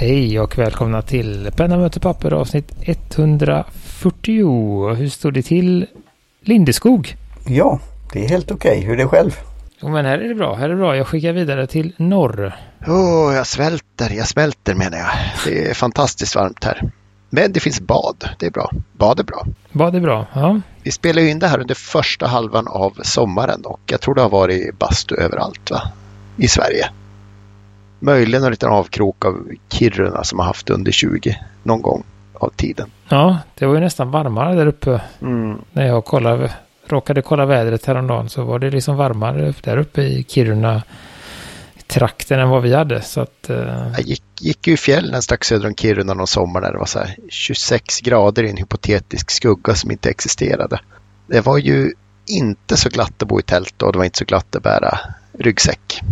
Hej och välkomna till Penna möter papper avsnitt 140. Hur står det till Lindeskog? Ja, det är helt okej. Hur är det själv? Jo men här är det bra. Här är det bra. Jag skickar vidare till norr. Åh, oh, jag svälter, jag smälter menar jag. Det är fantastiskt varmt här. Men det finns bad, det är bra. Bad är bra. Bad är bra, ja. Vi spelar ju in det här under första halvan av sommaren och jag tror det har varit bastu överallt va? i Sverige. Möjligen en liten avkrok av Kiruna som har haft under 20 någon gång av tiden. Ja, det var ju nästan varmare där uppe. Mm. När jag kollade, råkade kolla vädret häromdagen så var det liksom varmare där uppe i Kiruna trakten än vad vi hade. Så att, uh... Jag gick, gick ju i fjällen strax söder om Kiruna någon sommar när det var så 26 grader i en hypotetisk skugga som inte existerade. Det var ju inte så glatt att bo i tält och det var inte så glatt att bära ryggsäck.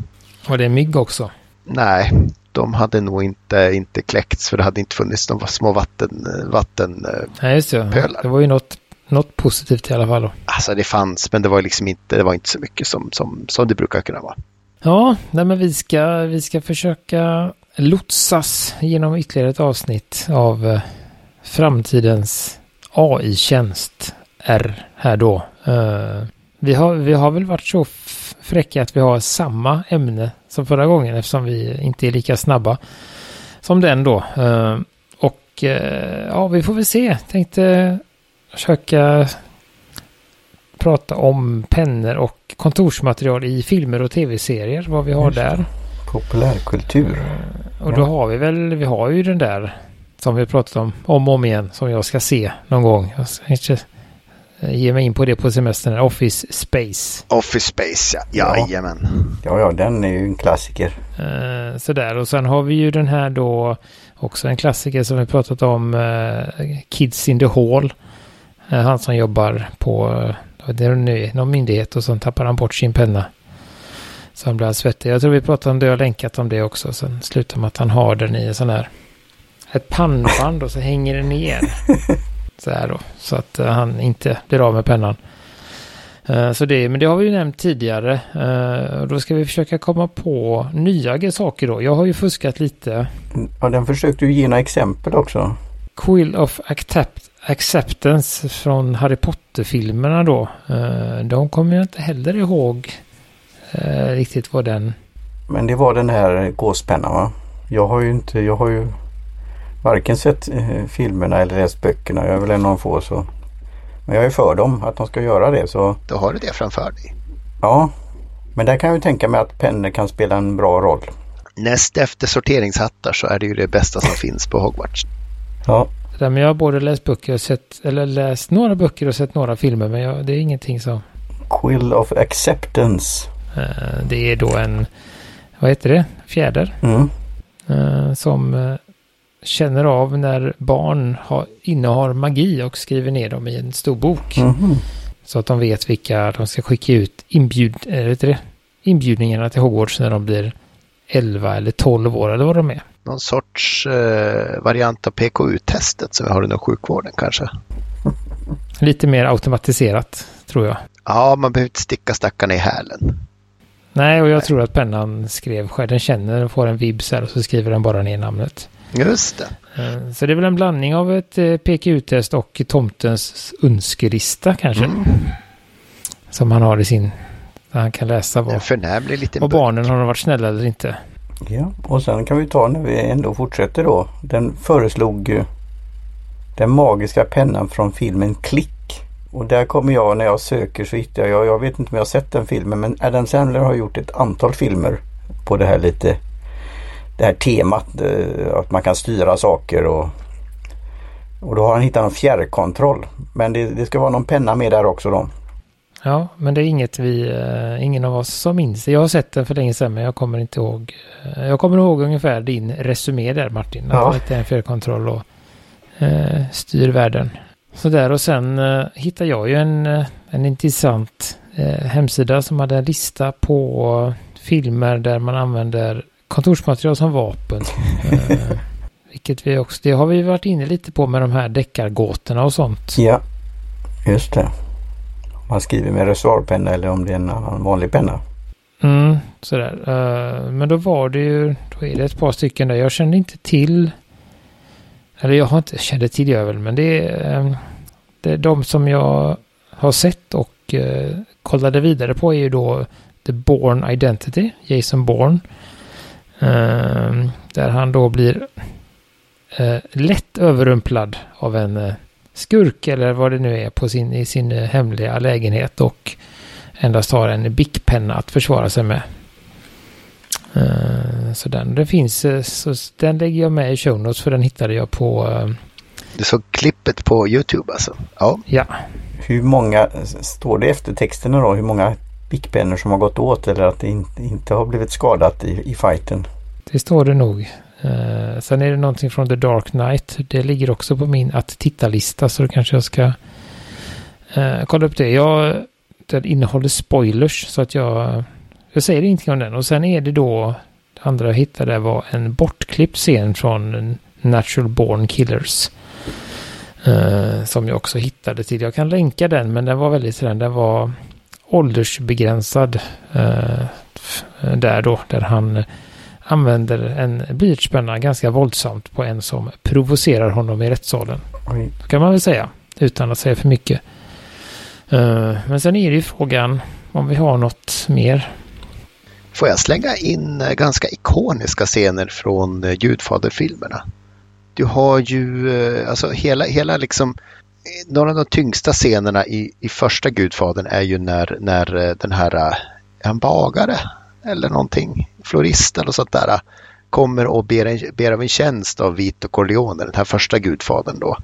Var det mygg också? Nej, de hade nog inte, inte kläckts för det hade inte funnits några små vatten, vatten Nej, just det. Pölar. Det var ju något, något positivt i alla fall. Då. Alltså det fanns, men det var liksom inte, det var inte så mycket som, som, som det brukar kunna vara. Ja, nej men vi ska, vi ska försöka lotsas genom ytterligare ett avsnitt av eh, framtidens AI-tjänst R här då. Uh, vi, har, vi har väl varit så fräcka att vi har samma ämne som förra gången eftersom vi inte är lika snabba som den då. Uh, och uh, ja, vi får väl se. Tänkte försöka prata om pennor och kontorsmaterial i filmer och tv-serier. Vad vi har där. Populärkultur. Och då har vi väl, vi har ju den där som vi pratat om om och om igen som jag ska se någon gång. Jag ska inte ge mig in på det på semestern. Office Space. Office Space, ja. Jajamän. Ja, ja, den är ju en klassiker. Uh, sådär, och sen har vi ju den här då också en klassiker som vi pratat om. Uh, Kids in the Hall. Uh, han som jobbar på det är någon myndighet och så tappar han bort sin penna. Så han blir svettig. Jag tror vi pratade om det och länkat om det också. Sen slutar med att han har den i en sån här ett pannband och så hänger det ner. Så här då. Så att uh, han inte blir av med pennan. Uh, så det, men det har vi ju nämnt tidigare. Uh, då ska vi försöka komma på nya saker då. Jag har ju fuskat lite. Ja, den försökte ju ge några exempel också. Quill of Accept Acceptance från Harry Potter-filmerna då. De kommer jag inte heller ihåg riktigt vad den... Men det var den här gåspennan va? Jag har ju inte, jag har ju varken sett eh, filmerna eller läst böckerna. Jag är väl en av de få så. Men jag är för dem att de ska göra det så. Då har du det framför dig. Ja. Men där kan jag ju tänka mig att pennor kan spela en bra roll. Näst efter sorteringshattar så är det ju det bästa som finns på Hogwarts. Ja. Men jag har både läst böcker och sett, eller läst några böcker och sett några filmer men jag, det är ingenting som... Quill of Acceptance. Uh, det är då en, vad heter det, fjäder. Mm. Uh, som uh, känner av när barn har, innehar magi och skriver ner dem i en stor bok. Mm -hmm. Så att de vet vilka de ska skicka ut inbjud, det, inbjudningarna till Hogwarts när de blir 11 eller 12 år eller vad de är. Någon sorts eh, variant av PKU-testet som vi har inom sjukvården kanske. Lite mer automatiserat tror jag. Ja, man behöver inte sticka stackarna i hälen. Nej, och jag Nej. tror att pennan skrev själv. Den känner och får en vibs här och så skriver den bara ner namnet. Just det. Eh, så det är väl en blandning av ett eh, PKU-test och tomtens önskelista kanske. Mm. Som han har i sin... Där han kan läsa vad, förnämlig liten vad barnen har varit snälla eller inte. Ja, och sen kan vi ta när vi ändå fortsätter då. Den föreslog den magiska pennan från filmen Klick. Och där kommer jag när jag söker så hittar jag, jag vet inte om jag har sett den filmen men Adam Sandler har gjort ett antal filmer på det här lite det här temat eh, att man kan styra saker och, och då har han hittat en fjärrkontroll. Men det, det ska vara någon penna med där också då. Ja, men det är inget vi, uh, ingen av oss som minns. Jag har sett den för länge sedan men jag kommer inte ihåg. Uh, jag kommer ihåg ungefär din resumé där Martin. Ja. Att det är en fjärrkontroll och uh, styr världen. Sådär och sen uh, hittade jag ju en, en intressant hemsida som hade en lista på filmer där man använder kontorsmaterial som vapen. eh, vilket vi också, det har vi varit inne lite på med de här deckargåtorna och sånt. Ja, just det. Man skriver med reservoarpenna eller om det är en annan vanlig penna. Mm, sådär. Uh, men då var det ju, då är det ett par stycken där. Jag kände inte till, eller jag har inte, kände till jag väl, men det är, uh, det är de som jag har sett och uh, kollade vidare på är ju då The Born Identity, Jason Bourne. Där han då blir lätt överrumplad av en skurk eller vad det nu är på sin, i sin hemliga lägenhet och endast har en bickpenna att försvara sig med. Uh, så den, det finns, så den lägger jag med i show notes för den hittade jag på... Uh, du såg klippet på YouTube alltså? Ja. ja. Hur många, står det efter texterna då, hur många pickpennor som har gått åt eller att det inte, inte har blivit skadat i, i fighten? Det står det nog. Eh, sen är det någonting från The Dark Knight. Det ligger också på min att titta-lista så då kanske jag ska eh, kolla upp det. Jag den innehåller spoilers så att jag, jag säger ingenting om den. Och sen är det då, det andra jag hittade var en bortklippt scen från Natural Born Killers. Eh, som jag också hittade till. Jag kan länka den men den var väldigt sådär, den var åldersbegränsad. Uh, där då, där han använder en blyertspenna ganska våldsamt på en som provocerar honom i rättssalen. Oj. kan man väl säga, utan att säga för mycket. Eh, men sen är det ju frågan om vi har något mer. Får jag slänga in eh, ganska ikoniska scener från eh, Gudfaderfilmerna? Du har ju alltså hela, hela liksom några av de tyngsta scenerna i, i första Gudfadern är ju när, när eh, den här, eh, en bagare eller någonting, florist eller sånt där, eh, kommer och ber, en, ber av en tjänst av Vito Corleone, den här första Gudfadern då.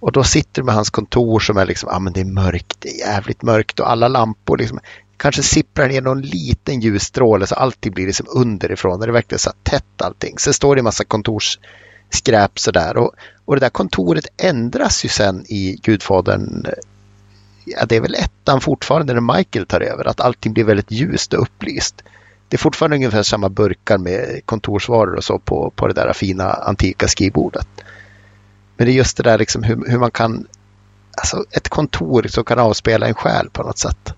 Och då sitter du med hans kontor som är liksom, ja ah, men det är mörkt, det är jävligt mörkt och alla lampor liksom kanske sipprar ner någon liten ljusstråle så allting blir liksom underifrån. Det är verkligen så tätt allting. Sen står det en massa kontors skräp sådär och, och det där kontoret ändras ju sen i Gudfadern. Ja, det är väl ettan fortfarande när Michael tar över, att allting blir väldigt ljust och upplyst. Det är fortfarande ungefär samma burkar med kontorsvaror och så på, på det där fina antika skrivbordet. Men det är just det där liksom hur, hur man kan, alltså ett kontor som kan avspela en själ på något sätt.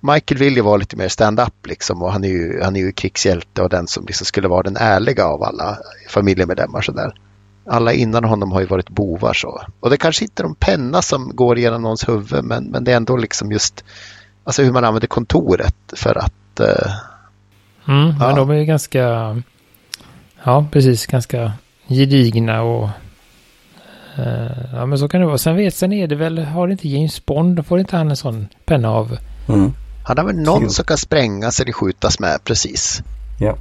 Michael vill ju vara lite mer stand-up liksom och han är ju, han är ju krigshjälte och den som liksom skulle vara den ärliga av alla familjemedlemmar sådär. Alla innan honom har ju varit bovar så. Och det kanske inte är en penna som går genom någons huvud men, men det är ändå liksom just alltså hur man använder kontoret för att... Uh, mm, ja. Men de är ju ganska, ja precis, ganska gedigna och Uh, ja men så kan det vara. Sen vet, sen är det väl, har inte James Bond, får inte han en sån penna av? Mm. Han har väl någon som kan sprängas eller skjutas med, precis. Ja.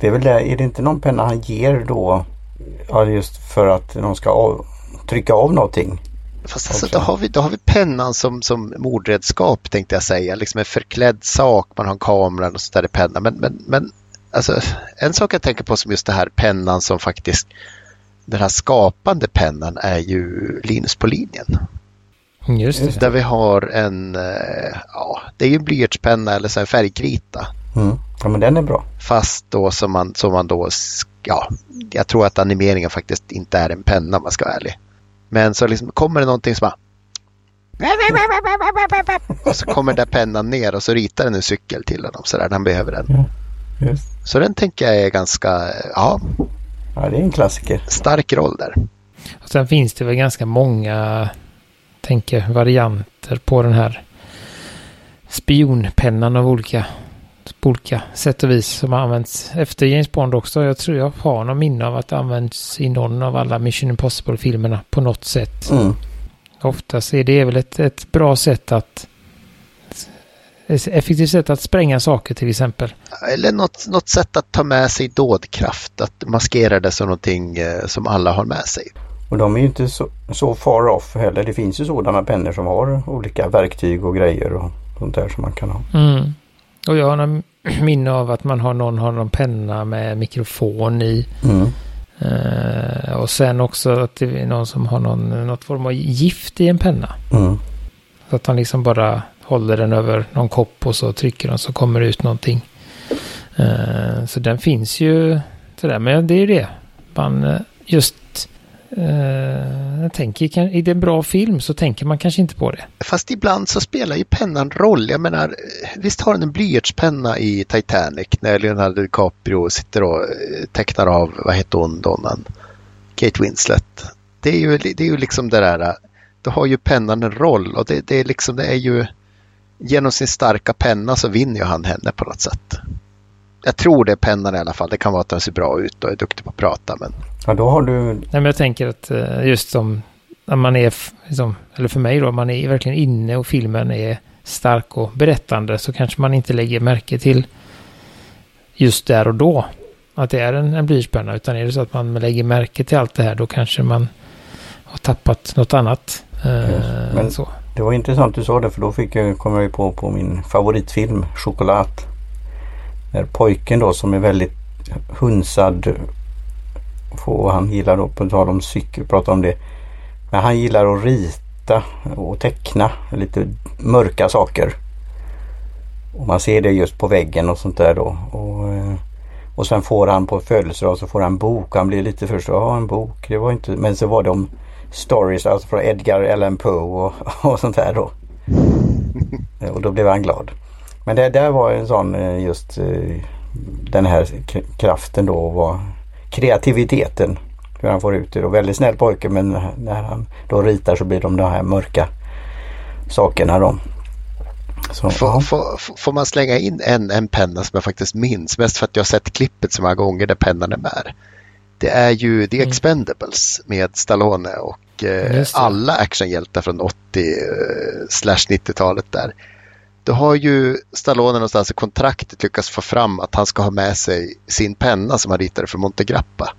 Det är väl det, är det inte någon penna han ger då? Ja just för att de ska av, trycka av någonting. Fast alltså, då, har vi, då har vi pennan som, som mordredskap tänkte jag säga. Liksom en förklädd sak, man har en kamera och så där i pennan. Men, men, men alltså, en sak jag tänker på som just det här pennan som faktiskt den här skapande pennan är ju Linus på linjen. Just det. Där vi har en, eh, ja, det är ju en blyertspenna eller så en färgkrita. Mm. Ja, men den är bra. Fast då som man, som man då, ja, jag tror att animeringen faktiskt inte är en penna om man ska vara ärlig. Men så liksom kommer det någonting som bara och så kommer den där pennan ner och så ritar den en cykel till honom sådär när han behöver den. Ja, så den tänker jag är ganska, ja, Ja, det är en klassiker. Stark roll där. Och sen finns det väl ganska många, tänker varianter på den här spionpennan av olika, olika sätt och vis som har använts efter James Bond också. Jag tror jag har någon minne av att det används i någon av alla Mission Impossible-filmerna på något sätt. Mm. Oftast är det väl ett, ett bra sätt att effektivt sätt att spränga saker till exempel. Eller något, något sätt att ta med sig dådkraft, att maskera det som någonting eh, som alla har med sig. Och de är ju inte så, så far off heller. Det finns ju sådana pennor som har olika verktyg och grejer och sånt där som man kan ha. Mm. Och jag har någon minne av att man har någon har någon penna med mikrofon i. Mm. Uh, och sen också att det är någon som har någon, något form av gift i en penna. Mm. Så att han liksom bara håller den över någon kopp och så trycker den så kommer det ut någonting. Uh, så den finns ju sådär, men det är ju det. Man, uh, just Uh, jag tänker, är det en bra film så tänker man kanske inte på det. Fast ibland så spelar ju pennan roll. Jag menar, visst har den en blyertspenna i Titanic när Leonardo DiCaprio sitter och eh, tecknar av, vad heter hon, donnan? Kate Winslet. Det är ju, det är ju liksom det där, då har ju pennan en roll och det, det är liksom, det är ju, genom sin starka penna så vinner ju han henne på något sätt. Jag tror det är pennan i alla fall. Det kan vara att han ser bra ut och är duktig på att prata. Men... Ja, då har du... Nej, men jag tänker att eh, just som när man är, liksom, eller för mig då, man är verkligen inne och filmen är stark och berättande så kanske man inte lägger märke till just där och då att det är en, en blyertspenna. Utan är det så att man lägger märke till allt det här då kanske man har tappat något annat. Eh, men så. Det var intressant du sa det för då fick jag, kom jag ju på, på min favoritfilm Choklad. När pojken då som är väldigt hunsad och han gillar då, på tal om cykel, prata om det. Men han gillar att rita och teckna lite mörka saker. Och man ser det just på väggen och sånt där då. Och, eh, och sen får han på födelsedag så får han en bok. Han blir lite först, ja en bok, det var inte, men så var det om stories alltså från Edgar Allan Poe och, och sånt där då. Och då blev han glad. Men det där var en sån eh, just eh, den här kraften då var kreativiteten. Hur han får ut det. Och väldigt snäll pojke men när han då ritar så blir de de här mörka sakerna då. Så, får, får, får, man slänga in en, en penna som jag faktiskt minns, mest för att jag har sett klippet så många gånger där pennan är med. Det är ju The mm. Expendables med Stallone och eh, alla actionhjältar från 80 eh, 90-talet där. Då har ju Stallone någonstans i kontraktet lyckats få fram att han ska ha med sig sin penna som han ritade för Montegrappa.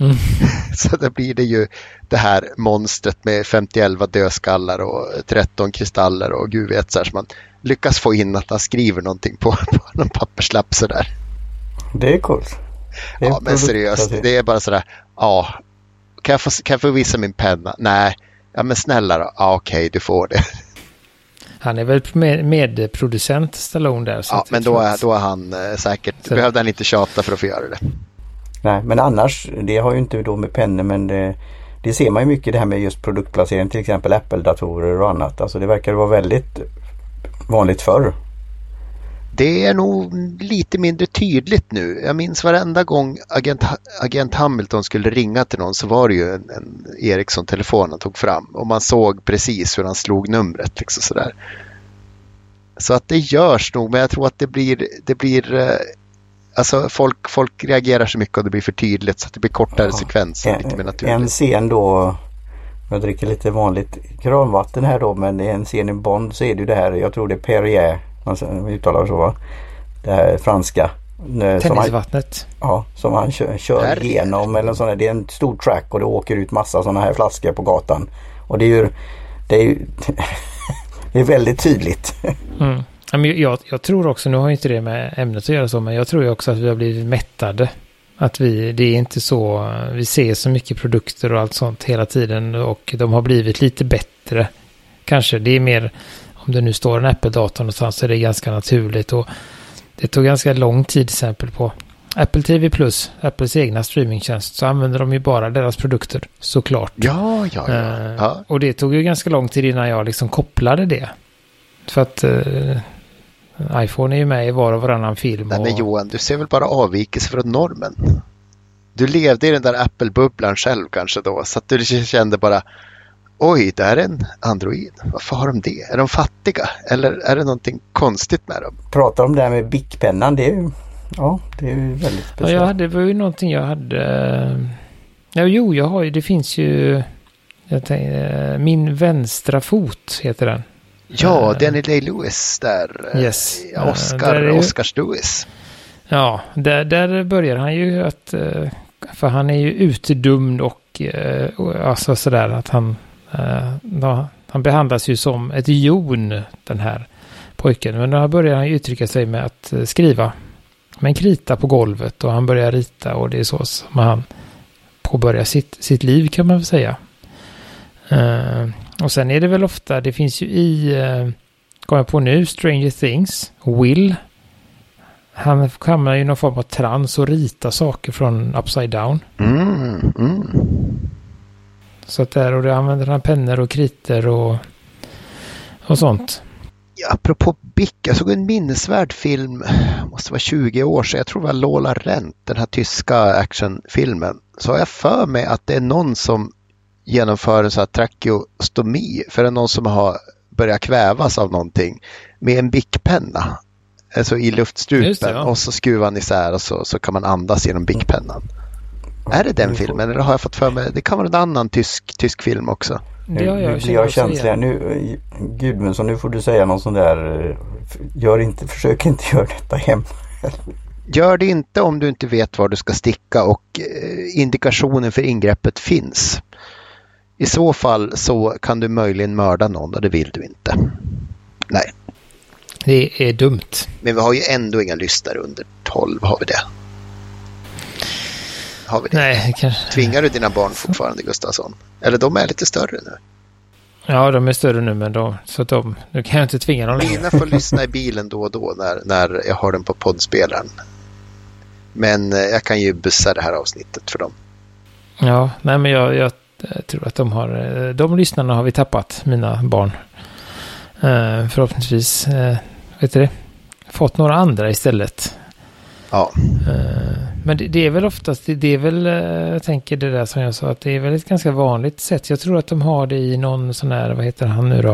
Mm. Så då blir det ju det här monstret med 51 dödskallar och 13 kristaller och gud vet så här, så man lyckas få in att han skriver någonting på, på någon papperslapp sådär. Det är coolt. Det är ja, men seriöst, det är bara sådär, ja, kan jag, få, kan jag få visa min penna? Nej, ja men snälla då, ja okej, du får det. Han är väl med, medproducent Stallone där. ja, men då är, då är han eh, säkert, så. behövde han inte tjata för att få göra det. Nej, men annars, det har ju inte då med pennor men det, det ser man ju mycket det här med just produktplacering, till exempel Apple-datorer och annat. Alltså det verkar vara väldigt vanligt förr. Det är nog lite mindre tydligt nu. Jag minns varenda gång agent, agent Hamilton skulle ringa till någon så var det ju en, en Ericsson-telefon han tog fram och man såg precis hur han slog numret. Liksom sådär. Så att det görs nog, men jag tror att det blir, det blir eh, Alltså folk, folk reagerar så mycket och det blir för tydligt så att det blir kortare ja, sekvenser. En, lite mer naturligt. en scen då, jag dricker lite vanligt kranvatten här då men en scen i Bond så är det ju det här, jag tror det är Perrier, man uttalar så va? Det här franska. Tennisvattnet. ja, som han kör, kör igenom eller sånt Det är en stor track och det åker ut massa sådana här flaskor på gatan. Och det är ju, det är ju det är väldigt tydligt. Mm. Jag, jag tror också, nu har inte det med ämnet att göra så, men jag tror ju också att vi har blivit mättade. Att vi, det är inte så, vi ser så mycket produkter och allt sånt hela tiden och de har blivit lite bättre. Kanske, det är mer, om det nu står en Apple-dator någonstans så är det ganska naturligt och det tog ganska lång tid till exempel på Apple TV Plus, Apples egna streamingtjänst, så använder de ju bara deras produkter såklart. Ja, ja, ja. Uh, ja. Och det tog ju ganska lång tid innan jag liksom kopplade det. För att uh, iPhone är ju med i var och varannan film. Nej och... men Johan, du ser väl bara avvikelse från normen. Du levde i den där Apple-bubblan själv kanske då, så att du kände bara Oj, det här är en Android. Varför har de det? Är de fattiga? Eller är det någonting konstigt med dem? Pratar om det här med Bic-pennan, det är ju, ja, det är ju väldigt speciellt. Ja, jag hade, det var ju någonting jag hade. Ja, jo, jag har ju, det finns ju, tänkte, min vänstra fot heter den. Ja, Danny Day-Lewis där. Yes. Oscar, där är, Oscars Lewis. Ja, där, där börjar han ju att... Eh, för han är ju utdömd och eh, alltså sådär att han... Eh, då, han behandlas ju som ett jon, den här pojken. Men då börjar han uttrycka sig med att eh, skriva med en krita på golvet och han börjar rita och det är så som han påbörjar sitt, sitt liv kan man väl säga. Eh, och sen är det väl ofta, det finns ju i, uh, kommer jag på nu, Stranger Things, Will. Han hamnar i någon form av trans och ritar saker från Upside Down. Mm, mm. Så att där, och det använder han pennor och kriter och, och sånt. Ja, apropå Bick, jag såg en minnesvärd film, måste vara 20 år sedan, jag tror det var Lola Rent, den här tyska actionfilmen. Så har jag för mig att det är någon som genomför en sån här tracheostomi, för det är någon som har börjat kvävas av någonting med en Bic-penna. Alltså i luftstrupen det, ja. och så skruvar han isär och så, så kan man andas genom Bic-pennan. Är det den filmen eller har jag fått för mig? Det kan vara en annan tysk, tysk film också. Nu jag, blir jag känslig. Nu, Gudmundsson, nu får du säga någon sån där. eh, Gör inte, försök inte göra detta hemma. Gör det inte om du inte vet var du ska sticka och eh, indikationen för ingreppet finns. I så fall så kan du möjligen mörda någon och det vill du inte. Nej, Det är dumt. men vi har ju ändå inga lyssnare under 12, har vi det? Har vi det? Nej, kanske... Tvingar du dina barn fortfarande Gustafsson? Eller de är lite större nu? Ja, de är större nu, men de, så de, nu kan jag inte tvinga dem längre. Mina får lyssna i bilen då och då när, när jag har den på poddspelaren. Men eh, jag kan ju bussa det här avsnittet för dem. Ja, nej men jag, jag tror att de har, eh, de lyssnarna har vi tappat, mina barn. Eh, förhoppningsvis, eh, vet du det, fått några andra istället. Ja, Eh, men det, det är väl oftast, det, det är väl, eh, jag tänker det där som jag sa, att det är väl ett ganska vanligt sätt. Jag tror att de har det i någon sån här, vad heter han nu då?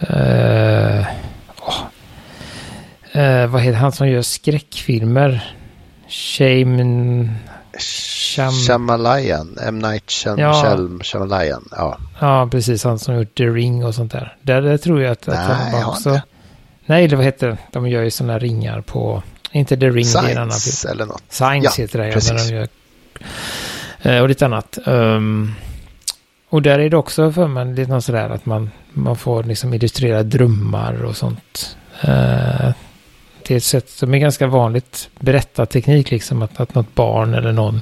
Eh, åh. Eh, vad heter han som gör skräckfilmer? Shame... Sham- Shamalayan, M. Night Shyam- Ja. Shyam-. Ja. Ja, precis. Han som gjort The Ring och sånt där. Där, där tror jag att, att Nej, de har också... Nej, eller vad heter det? De gör ju sådana ringar på... Inte The Ring, det är en annan film. Science eller något. Science Ja, heter det, ja. precis. De gör, Eh, och lite annat. Um, och där är det också för mig lite något sådär att man, man får liksom illustrera drömmar och sånt. Eh, det är ett sätt som är ganska vanligt berättarteknik, liksom att, att något barn eller någon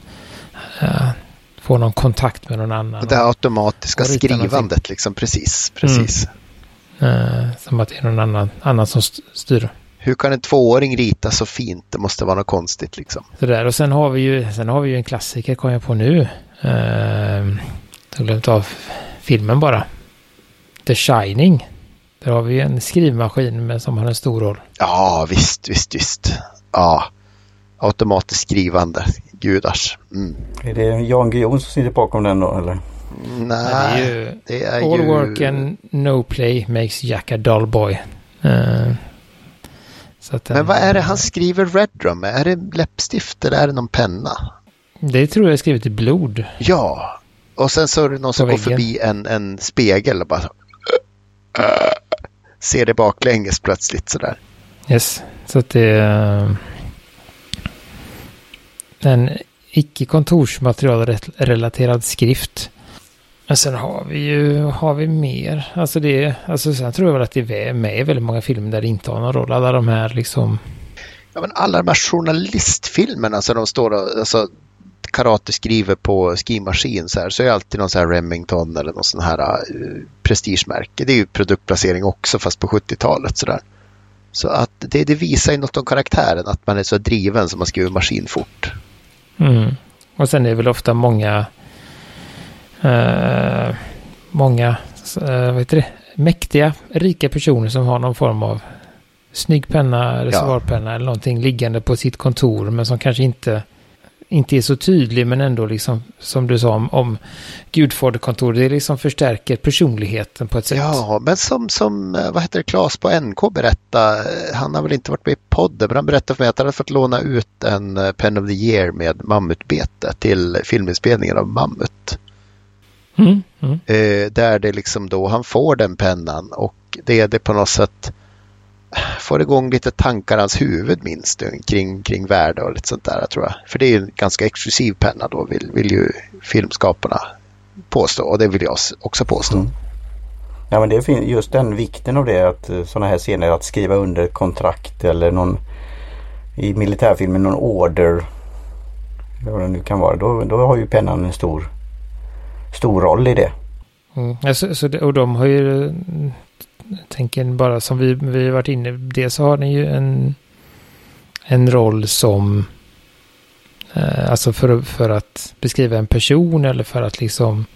eh, får någon kontakt med någon annan. Och det här automatiska någonting. skrivandet liksom, precis. precis. Eh, som att det är någon annan, annan som st- styr. Hur kan en tvååring rita så fint? Det måste vara något konstigt liksom. Sådär. Och sen har vi ju, sen har vi ju en klassiker, kom jag på nu. Eh, jag har glömt av filmen bara. The Shining. Där har vi ju en skrivmaskin med, som har en stor roll. Ja, visst, visst, visst. Ja, automatiskt skrivande. Gudars. Mm. Är det Jan Guillou som sitter bakom den då eller? Men det Nej, är ju det är All ju... work and no play makes Jack a dull boy. Så att den- Men vad är det han skriver Redrum med? Är det läppstift eller är det någon penna? Det tror jag är skrivet i blod. Ja, och sen så är det någon som går väggen. förbi en, en spegel och bara så- ser det baklänges plötsligt sådär. Yes. Så att det är en icke kontorsmaterialrelaterad skrift. Men sen har vi ju, har vi mer? Alltså det, alltså sen tror jag väl att det är med i väldigt många filmer där det inte har någon roll. Alla de här liksom, Ja, men alla de här journalistfilmerna så de står och alltså, karate skriver på skrivmaskin så här så är det alltid någon så här Remington eller någon sån här uh, prestigemärke. Det är ju produktplacering också fast på 70-talet sådär. Så att det, det visar ju något om karaktären att man är så driven som man skriver maskin fort. mm. Och sen är det väl ofta många, eh, många, eh, vad heter det, mäktiga, rika personer som har någon form av snygg penna, reservoarpenna eller någonting liggande på sitt kontor men som kanske inte inte är så tydlig men ändå liksom som du sa om, om Gudfaderkontor, det liksom förstärker personligheten på ett sätt. Ja, men som, som eh, vad heter det, Claes på NK berättade, eh, han har väl inte varit med i podden, men han berättade för mig att han hade fått låna ut en eh, Pen of the Year med mammutbete till filminspelningen av Mammut. Mm, mm. Eh, där det liksom då han får den pennan och det är det på något sätt får igång lite tankar i hans huvud minst du, kring, kring värde och lite sånt där tror jag. För det är ju en ganska exklusiv penna då vill, vill ju filmskaparna påstå och det vill jag också påstå. Mm. Ja men det är just den vikten av det att sådana här scener att skriva under kontrakt eller någon i militärfilmen någon order. Vad det nu kan vara. Då, då har ju pennan en stor stor roll i det. Mm. Alltså, så det, och de har ju, tänker bara som vi, vi har varit inne, dels så har den ju en, en roll som, eh, alltså för, för att beskriva en person eller för att liksom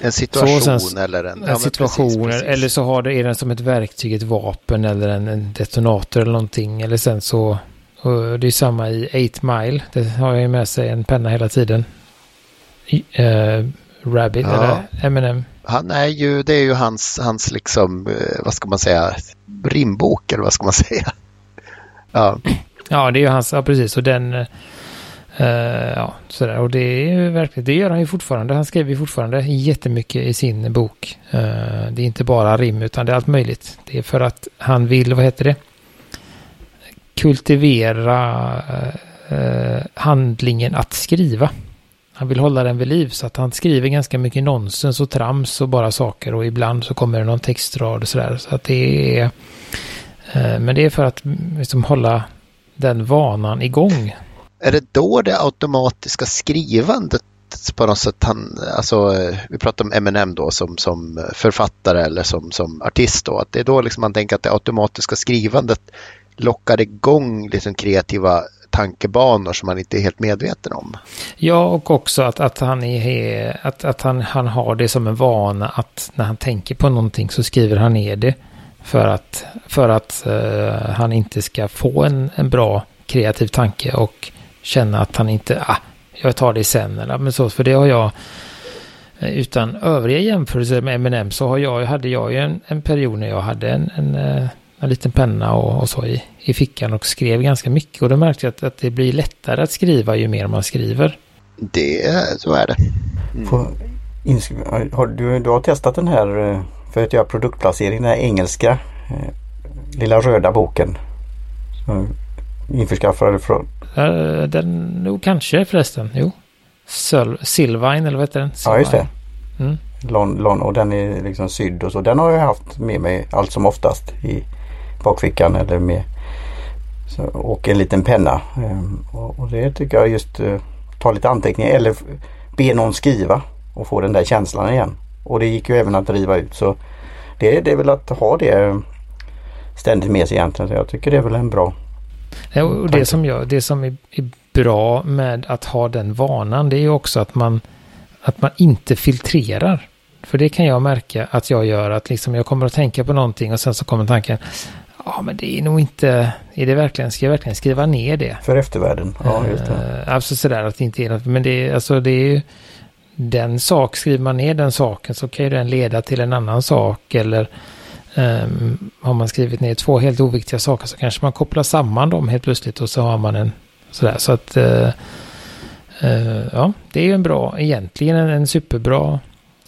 En situation sen, eller en... en ja, situation precis, precis. eller så har det, är den som ett verktyg, ett vapen eller en, en detonator eller någonting. Eller sen så, det är samma i 8 Mile, det har jag ju med sig en penna hela tiden. Uh, Rabbit ja. eller Eminem. Han är ju, det är ju hans, hans liksom, eh, vad ska man säga, rimbok eller vad ska man säga. Ja, ja det är ju hans, ja precis. Och den, uh, ja sådär. Och det är ju verkligen, det gör han ju fortfarande. Han skriver ju fortfarande jättemycket i sin bok. Uh, det är inte bara rim utan det är allt möjligt. Det är för att han vill, vad heter det? Kultivera handlingen att skriva. Han vill hålla den vid liv så att han skriver ganska mycket nonsens och trams och bara saker och ibland så kommer det någon textrad och sådär. Så att det är... Eh, men det är för att mm, liksom hålla den vanan igång. Är det då det automatiska skrivandet på något sätt han, alltså vi pratar om Eminem då som, som författare eller som, som artist då, att det är då liksom man tänker att det automatiska skrivandet lockar igång liksom kreativa tankebanor som man inte är helt medveten om. Ja, och också att, att, han, är, att, att han, han har det som en vana att när han tänker på någonting så skriver han ner det. För att, för att uh, han inte ska få en, en bra kreativ tanke och känna att han inte, ah, jag tar det sen eller men så, för det har jag eh, utan övriga jämförelser med M&M så har jag, hade jag ju en, en period när jag hade en, en eh, en liten penna och, och, så i, i fickan och skrev ganska mycket. Och då märkte jag att, att det blir lättare att skriva ju mer man skriver. Det, så är det. Mm. På, har du, du har testat den här eh, för att göra produktplacering, den här engelska eh, lilla röda boken. Som införskaffade från? Uh, den, nog kanske förresten, jo. Sil Silvine eller vad heter den? Silvine. Ja just det. Mm. Lon, lon, och den är liksom sydd och så. Den har jag haft med mig allt som oftast i bakfickan eller med så, och en liten penna. Ehm, och, och, det tycker jag just uh, ta lite anteckningar eller be någon skriva och få den där känslan igen. Och det gick ju även att driva ut så det, det är väl att ha det ständigt med sig egentligen. Så jag tycker det är väl en bra Ja, och det som, jag, det som är, är bra med att ha den vanan det är ju också att man att man inte filtrerar. För det kan jag märka att jag gör att liksom jag kommer att tänka på någonting och sen så kommer tanken Ja men det är nog inte, är det verkligen, ska jag verkligen skriva ner det? För eftervärlden, ja just det. Uh, alltså sådär att det inte är något, men det är, alltså det är ju den sak, skriver man ner den saken så kan ju den leda till en annan sak eller um, har man skrivit ner två helt oviktiga saker så kanske man kopplar samman dem helt plötsligt och så har man en sådär så att uh, uh, ja, det är ju en bra, egentligen en, en superbra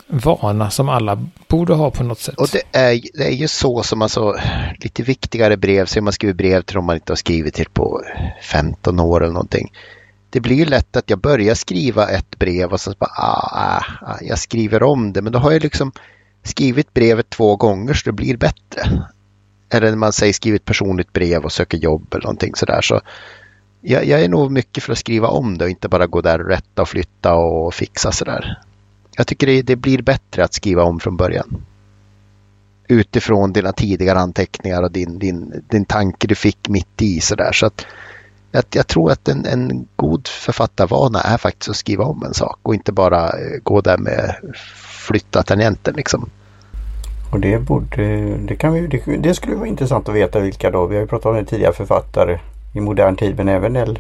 vana som alla borde ha på något sätt. Och det är, det är ju så som alltså lite viktigare brev, så man skriver brev till dem man inte har skrivit till på 15 år eller någonting. Det blir ju lätt att jag börjar skriva ett brev och så bara, ah, ah, ah, jag skriver om det, men då har jag liksom skrivit brevet två gånger så det blir bättre. Eller när man säger skrivit personligt brev och söker jobb eller någonting sådär. Så jag, jag är nog mycket för att skriva om det och inte bara gå där och rätta och flytta och fixa sådär jag tycker det, det, blir bättre att skriva om från början. Utifrån dina tidigare anteckningar och din, din, din tanke du fick mitt i sådär. Så att jag, jag tror att en, en god författarvana är faktiskt att skriva om en sak och inte bara eh, gå där med flytta tangenten liksom. Och det borde, det kan vi, det, det skulle vara intressant att veta vilka då. Vi har ju pratat om det tidigare författare i modern tid men även L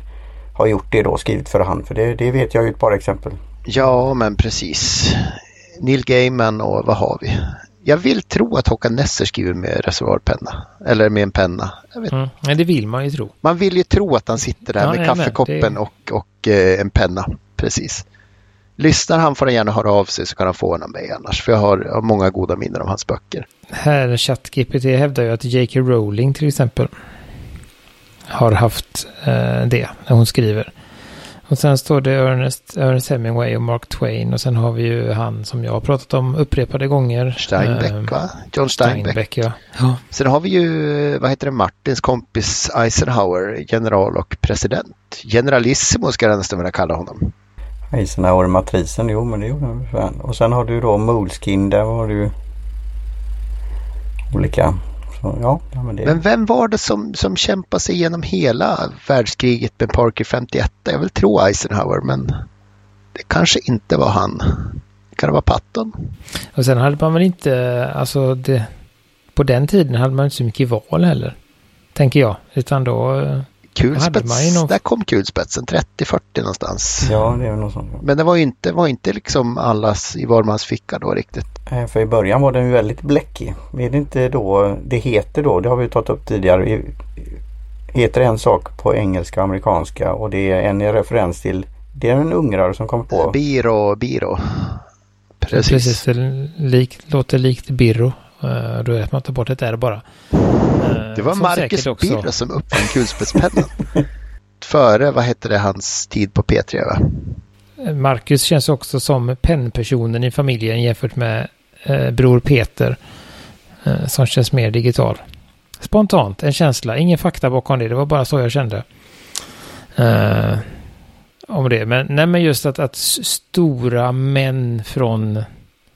har gjort det då, skrivit för hand. För det, det vet jag ju ett par exempel. Ja, men precis. Neil Gaiman och vad har vi? Jag vill tro att Håkan Nesser skriver med reservoarpenna. Eller med en penna. Mm, men det vill man ju tro. Man vill ju tro att han sitter där ja, med kaffekoppen det... och, och eh, en penna. Precis. Lyssnar han får han gärna höra av sig så kan han få en av mig annars. För jag har, jag har många goda minnen av hans böcker. Här ChatGPT hävdar ju att J.K. Rowling till exempel har haft eh, det när hon skriver. Och sen står det Ernest, Ernest Hemingway och Mark Twain. Och sen har vi ju han som jag har pratat om upprepade gånger. Steinbeck um, va? John Steinbeck. Steinbeck ja. ja. Sen har vi ju, vad heter det, Martins kompis Eisenhower, general och president. Generalissimo ska jag nästan vilja kalla honom. Eisenhower matrisen, jo men det gjorde han. Och sen har du då Moleskin, där har du olika så, ja, ja, men, det... men vem var det som, som kämpade sig igenom hela världskriget med Parker 51? Jag vill tro Eisenhower men det kanske inte var han. Kan det vara Patton? Och sen hade man väl inte, alltså det, på den tiden hade man inte så mycket val heller. Tänker jag. Utan då... Kulspets, någon- där kom kulspetsen 30-40 någonstans. Ja, det är väl något sånt. Men det var ju inte, var inte liksom allas i var mans ficka då riktigt. För i början var den ju väldigt bläckig. Är det inte då, det heter då, det har vi tagit upp tidigare, heter en sak på engelska och amerikanska och det är en referens till, det är en ungrare som kommer på. Biro, Biro. Precis. Precis, det lik, låter likt Birro. Eh, Då att man tar bort ett R bara. Eh, Det var Marcus Birro som uppfann kulspetspennan. Före, vad hette det, hans tid på P3 va? Marcus känns också som pennpersonen i familjen jämfört med eh, bror Peter. Som känns mer digital. Spontant, en känsla, ingen fakta bakom det. Det var bara så jag kände. Om det. Men, nej, men just att, att stora män från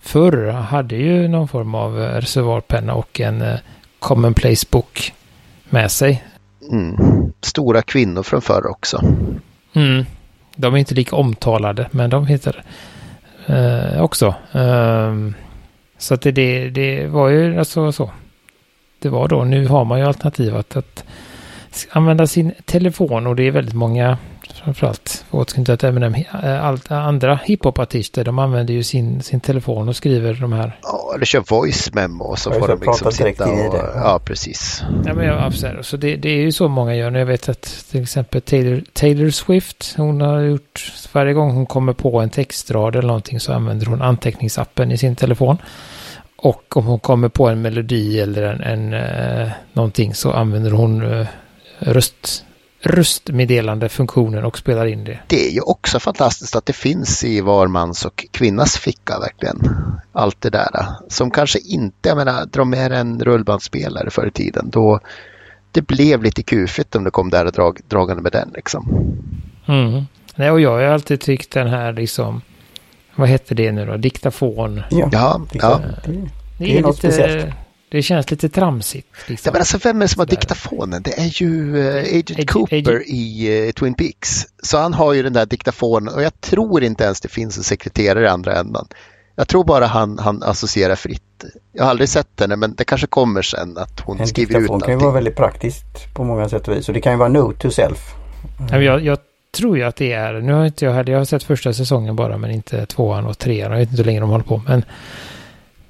förr hade ju någon form av eh, reservoarpenna och en eh, commonplace bok med sig. Mm. Stora kvinnor från förr också. Mm. De är inte lika omtalade, men de heter eh, också. Ehm, så att det, det, det var ju alltså så. Det var då. Nu har man ju alternativ att, att använda sin telefon och det är väldigt många, framförallt, inte att Eminem, eh, allt andra hiphopartister, de använder ju sin, sin telefon och skriver de här. Ja, eller kör voice memo och så Ja, får de liksom prata direkt sitta i och... det. Ja, precis. Ja, men jag, absolut. Så det, det är ju så många gör. Jag vet att till exempel Taylor, Taylor Swift, hon har gjort, varje gång hon kommer på en textrad eller någonting så använder hon anteckningsappen i sin telefon. Och om hon kommer på en melodi eller en, en eh, någonting så använder hon eh, röst, röstmeddelande funktionen och spelar in det. Det är ju också fantastiskt att det finns i var mans och kvinnas ficka verkligen. Allt det där. Som kanske inte, jag menar, dra med en rullbandspelare förr i tiden. Då det blev lite kufigt om det kom där och drag, dragande med den liksom. Mm. Nej, och jag har ju alltid tyckt den här liksom, vad hette det nu då, diktafon. Ja, Ja, det, ja. det, Det, Det är är något lite, speciellt. Det känns lite tramsigt. Ja, Liksom. men alltså vem är det som har diktafonen? Det är ju eh, Agent Ag- Cooper Agent- i eh, Twin Peaks. Så han har ju den där diktafonen och jag tror inte ens det finns en sekreterare i andra ändan. Jag tror bara han, han associerar fritt. Jag har aldrig sett henne men det kanske kommer sen att hon en skriver ut diktafon kan ju vara väldigt praktiskt på många sätt och vis. Och det kan ju vara note to self. Ja, men jag, jag tror ju att det är, nu har inte jag heller, jag har sett första säsongen bara men inte tvåan och trean. Jag vet inte hur länge de håller på. Men,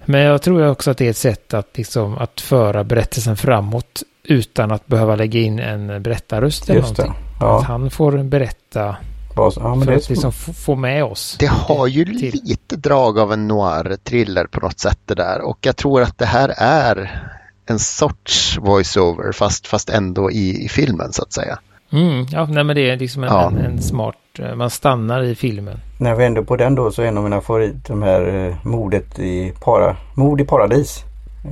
men jag tror också att det är ett sätt att, liksom, att föra berättelsen framåt utan att behöva lägga in en berättarröst eller Just det. någonting. Att Ja, han får berätta ja men för det att liksom få, få med oss. Det har ju till- lite drag av en noir-thriller på något sätt det där och jag tror att det här är en sorts voice-over fast, fast ändå i, i filmen så att säga. Mm, ja, nej, men det är liksom en, Ja. en, en smart, eh, man stannar i filmen. När vi ändå på den då så är en av mina favorit de här eh, mordet i para, mord i paradis.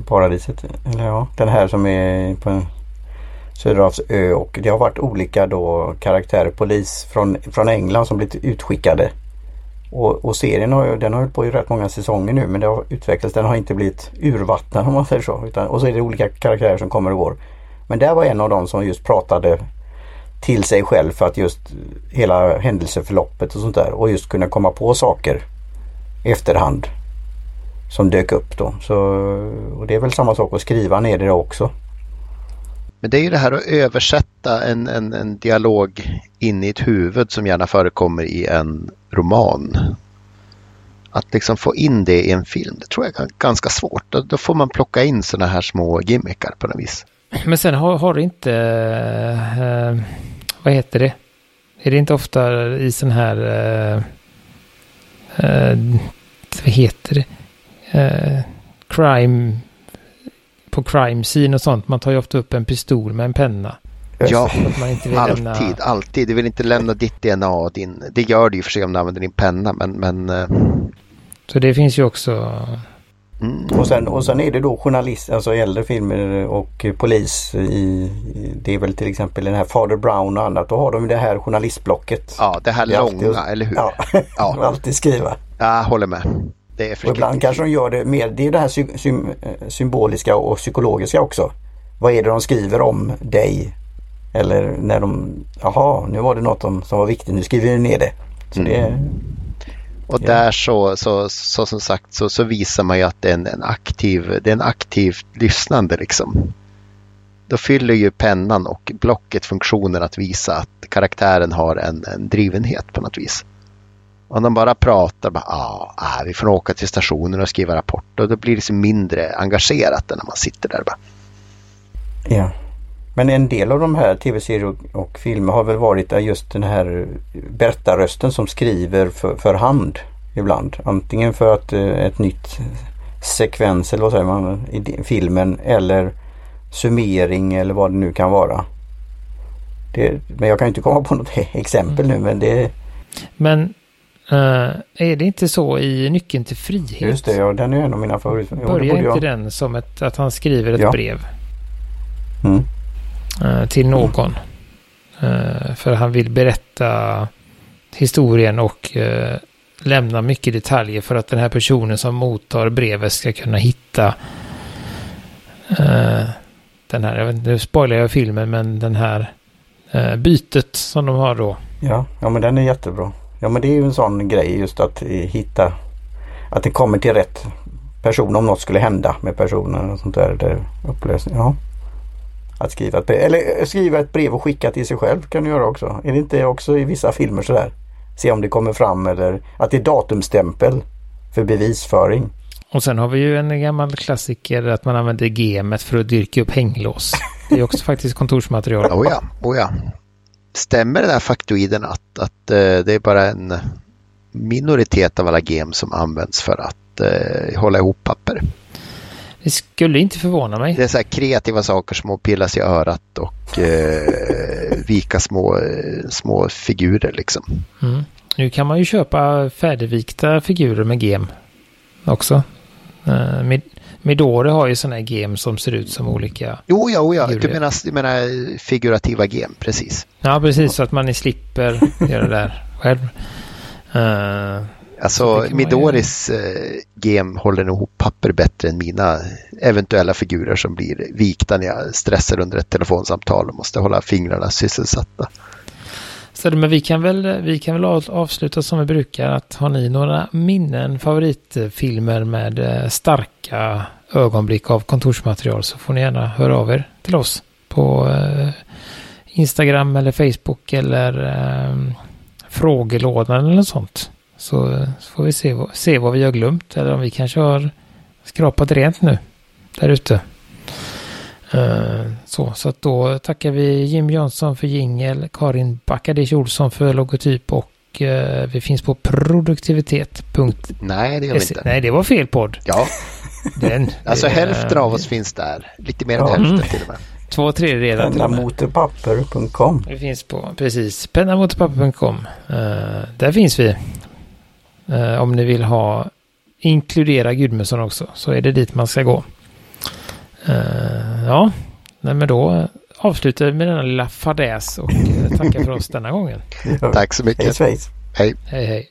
Paradiset. Eller ja, den här som är på en Söderhavs ö och det har varit olika då karaktärer, polis från, från England som blivit utskickade. Och, och serien har ju, den har hållit på i rätt många säsonger nu men det har utvecklats, den har inte blivit urvattnad om man säger så. Utan, och så är det olika karaktärer som kommer och går. Men där var en av dem som just pratade till sig själv för att just hela händelseförloppet och sånt där och just kunna komma på saker efterhand som dök upp då. Så, och det är väl samma sak att skriva ner det också. Men det är ju det här att översätta en, en, en dialog in i ett huvud som gärna förekommer i en roman. Att liksom få in det i en film, det tror jag är ganska svårt. Då, då får man plocka in sådana här små gimmickar på något vis. Men sen har, har det inte, eh, vad heter det? Är det inte ofta i sån här, eh, eh, vad heter det? Eh, crime, på crime scene och sånt. Man tar ju ofta upp en pistol med en penna. Ja, För att man inte vill lämna... alltid, alltid. Du vill inte lämna ditt DNA och din, det gör du ju för sig om du använder din penna men, men eh, Så det finns ju också... mm, Och sen, och sen är det då journalist, alltså äldre filmer och polis i, det är väl till exempel den här Father Brown och annat. Då har de det här journalistblocket. ja det här Det är alltid- långa, eller hur? Ja, Ja. alltid skriva. Jag håller med. Det är Och ibland kanske de gör det mer, det är det här sy, sy, eh, symboliska och psykologiska också. Vad är det de skriver om dig? Eller när de, jaha nu var det något om, som var viktigt, nu skriver vi ner det. Så det är, Och där så, så, så som sagt så, så visar man ju att det är en, en aktiv, det är en aktivt lyssnande liksom. Då fyller ju pennan och blocket funktionen att visa att karaktären har en, en drivenhet på något vis. Om de bara pratar, bara, ah, ah, vi får åka till stationen och skriva rapport och då blir det så mindre engagerat än när man sitter där bara. Ja. Men en del av de här tv-serier och, och filmer har väl varit just den här berättarrösten som skriver för, för hand ibland. Antingen för att eh, ett nytt sekvens eller vad säger man i filmen eller summering eller vad det nu kan vara. Det, men jag kan inte komma på något exempel nu men det Men eh, är det inte så i Nyckeln till frihet? just det, ja, den är en av mina det Börjar inte jag- den som ett, att han skriver ett Ja. brev Mm. Eh, till någon? Eh, för han vill berätta historien och eh, lämna mycket detaljer för att den här personen som mottar brevet ska kunna hitta den här, jag vet inte, nu spoilar jag filmen, men den här bytet som de har då. Ja, ja men den är jättebra. Ja men det är ju en sån grej just att hitta att det kommer till rätt person om något skulle hända med personen och sånt där. där upplösning. Ja. Att skriva ett brev, eller eh, skriva ett brev och skicka till sig själv kan du göra också. Är det inte också i vissa filmer sådär? Se om det kommer fram eller att det är datumstämpel för bevisföring. Och sen har vi ju en gammal klassiker att man använder gemet för att dyrka upp hänglås. Det är också faktiskt kontorsmaterial. Oh ja, oh ja. Stämmer den här faktoiden att, att eh, det är bara en minoritet av alla gem som används för att eh, hålla ihop papper? Det skulle inte förvåna mig. Det är så här kreativa saker som att pillas i örat och eh, vika små, eh, små figurer liksom. Mm. Nu kan man ju köpa färdigvikta figurer med gem också. Uh, Mid Midori har ju sådana här gem som ser ut som olika. Jo, ja, ja. Du menar, du menar figurativa gem, precis. Ja, precis. Så att man slipper göra det där själv. Eh, Så Alltså Midoris eh, gem håller nog ihop papper bättre än mina eventuella figurer som blir vikta när jag stressar under ett telefonsamtal och måste hålla fingrarna sysselsatta. Så men vi kan, väl, vi kan väl av- avsluta som vi brukar. Att har ni några minnen, favoritfilmer med eh, starka ögonblick av kontorsmaterial så får ni gärna höra av er till oss på eh, Instagram eller Facebook eller eh, frågelådan eller något sånt. Så, eh, så får vi se, vad- se vad vi har glömt eller om vi kanske har skrapat rent nu där ute. Eh, Så, så att då tackar vi Jim Jönsson för jingel, Karin Backadic Olsson för logotyp och eh, vi finns på produktivitet.se. Nej, det gör vi inte. Nej, det var fel podd. Ja, Den, alltså det- hälften av oss finns där. Lite mer än Ja. hälften Mm. till och med. Två tredjedelar. Pennamotorpapper.com Vi finns på, precis, pennamotopapper.com. Uh, där finns vi. Eh, om ni vill ha, inkludera Gudmundsson också, så är det dit man ska gå. Eh, ja, nej, men då avslutar vi med denna lilla fadäs och eh, tackar för oss denna gången. Tack så Hej mycket. svejs! Hej. Hej hej.